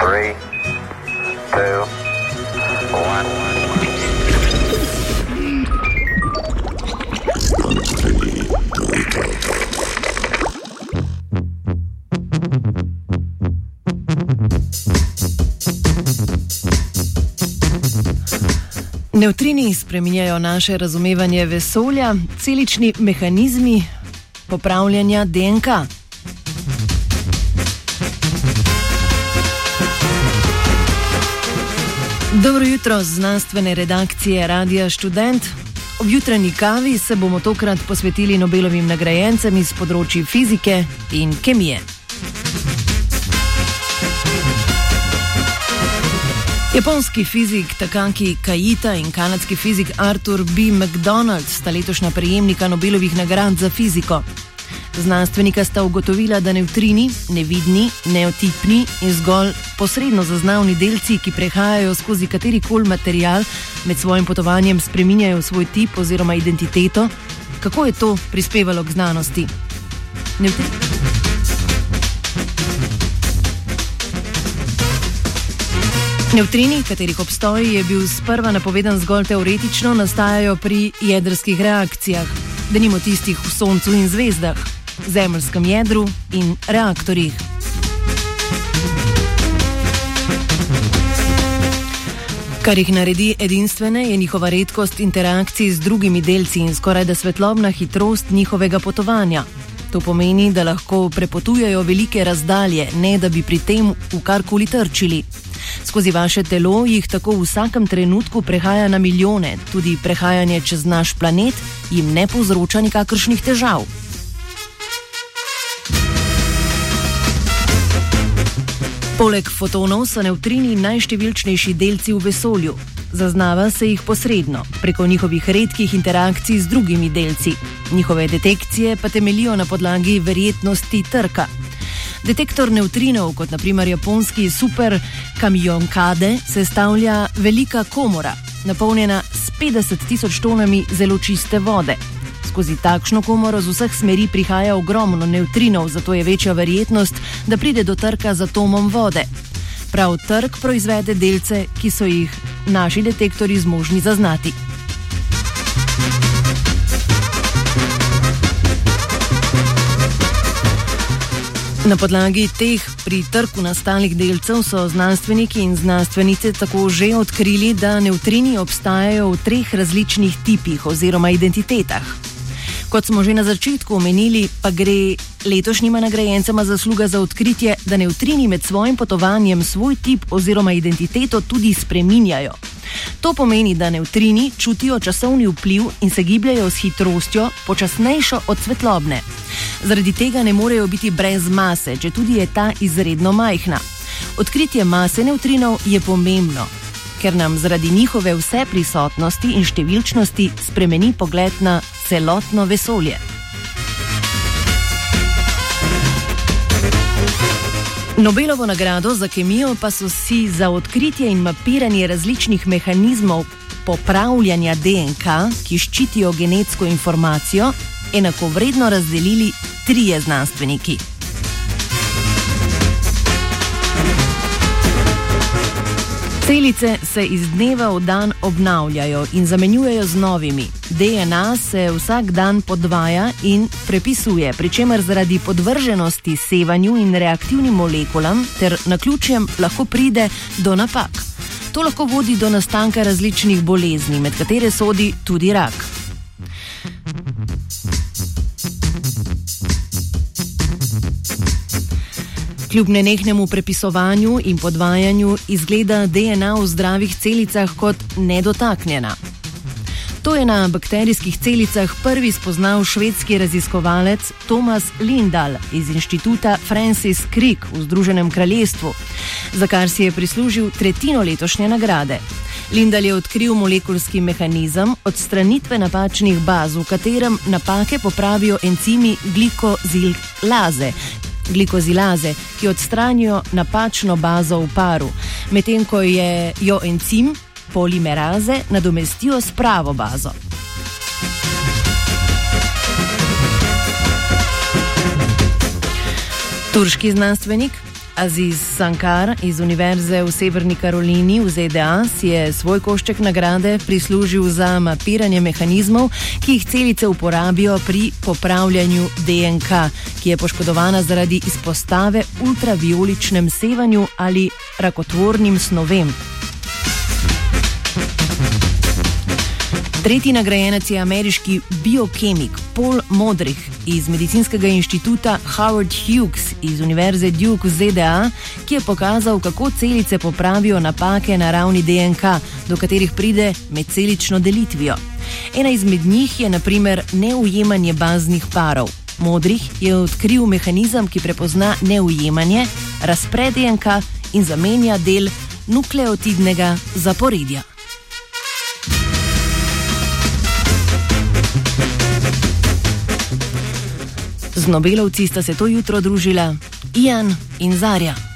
Three, two, one. Nevtrini spreminjajo naše razumevanje vesolja, celični mehanizmi popravljanja DNK. Dobro jutro z znanstvene redakcije Radia Student. Ob jutranji kavi se bomo tokrat posvetili Nobelovim nagrajencem iz področji fizike in kemije. Japonski fizik Takaki Kajita in kanadski fizik Arthur B. McDonald sta letošnja prejemnika Nobelovih nagrad za fiziko. Znanstvenika sta ugotovila, da nevtrini, nevidni, neotipni in zgolj posredno zaznavni delci, ki prehajajo skozi katerikoli material, med svojim potovanjem spreminjajo svoj tip oziroma identiteto. Kako je to prispevalo k znanosti? Nevtrini. Nevtrini, katerih obstoj je bil sprva napovedan zgolj teoretično, nastajajo pri jedrskih reakcijah, da nimo tistih v Soncu in zvezdah, zemeljskem jedru in reaktorjih. Kar jih naredi edinstvene, je njihova redkost interakcij z drugimi delci in skoraj da svetlobna hitrost njihovega potovanja. To pomeni, da lahko prepotujejo velike razdalje, ne da bi pri tem v karkoli trčili. Skozi vaše telo jih tako v vsakem trenutku prehaja na milijone, tudi prehajanje čez naš planet jim ne povzroča nikakršnih težav. Poleg fotonov so nevtrini najštevilčnejši delci v vesolju. Zaznava se jih posredno, preko njihovih redkih interakcij z drugimi delci. Njihove detekcije pa temelijo na podlagi verjetnosti trka. Detektor nevtrinov, kot naprimer japonski super kamionkade, sestavlja velika komora, napolnjena s 50 tisoč tonami zelo čiste vode. Skozi takšno komoro z vseh smeri prihaja ogromno nevtrinov, zato je večja verjetnost, da pride do trka z atomom vode. Prav trk proizvede delce, ki so jih naši detektori zmožni zaznati. Na podlagi teh pri trku nastalih delcev so znanstveniki in znanstvenice tako že odkrili, da nevtrini obstajajo v treh različnih tipih oziroma identitetah. Kot smo že na začetku omenili, pa gre letošnjima nagrajencema zasluga za odkritje, da nevtrini med svojim potovanjem svoj tip oziroma identiteto tudi spreminjajo. To pomeni, da nevtrini čutijo časovni vpliv in se gibljajo s hitrostjo počasnejšo od svetlobne. Zaradi tega ne morejo biti brez mase, če tudi je ta izredno majhna. Odkritje mase nevtrinov je pomembno, ker nam zaradi njihove vse prisotnosti in številčnosti spremeni pogled na celotno vesolje. Nobelovo nagrado za kemijo pa so si za odkritje in mapiranje različnih mehanizmov popravljanja DNK, ki ščitijo genetsko informacijo, enakovredno razdelili trije znanstveniki. Celice se iz dneva v dan obnavljajo in zamenjujejo z novimi. DNA se vsak dan podvaja in prepisuje, pri čemer zaradi podvrženosti sevanju in reaktivnim molekulam ter na ključjem lahko pride do napak. To lahko vodi do nastanka različnih bolezni, med katere sodi tudi rak. Kljub nenehnemu prepisovanju in podvajanju izgleda DNA v zdravih celicah kot nedotaknjena. To je na bakterijskih celicah prvi spoznal švedski raziskovalec Thomas Lindahl iz inštituta Francis Crick v Združenem kraljestvu, za kar si je prislužil tretjino letošnje nagrade. Lindahl je odkril molekulski mehanizem odstranitve napačnih baz, v katerem napake popravijo encimi glikozilaze, glikozilaze, ki odstranijo napačno bazo v paru, medtem ko je jo encim polimeraze nadomestijo s pravo bazo. Turški znanstvenik Aziz Sankar iz Univerze v Severni Karolini v ZDA si je svoj košček nagrade prislužil za mapiranje mehanizmov, ki jih celice uporabijo pri popravljanju DNK, ki je poškodovana zaradi izpostave ultravioličnem sevanju ali rakotvornim snovem. Tretji nagrajenec je ameriški biokemik Paul Modrih iz medicinskega inštituta Howard Hughes iz Univerze Duke v ZDA, ki je pokazal, kako celice popravijo napake na ravni DNK, do katerih pride med celično delitvijo. Ena izmed njih je naprimer neujemanje baznih parov. Modrih je odkril mehanizem, ki prepozna neujemanje, razpre DNK in zamenja del nukleotidnega zaporedja. Z Nobelovci sta se to jutro družila Ian in Zarja.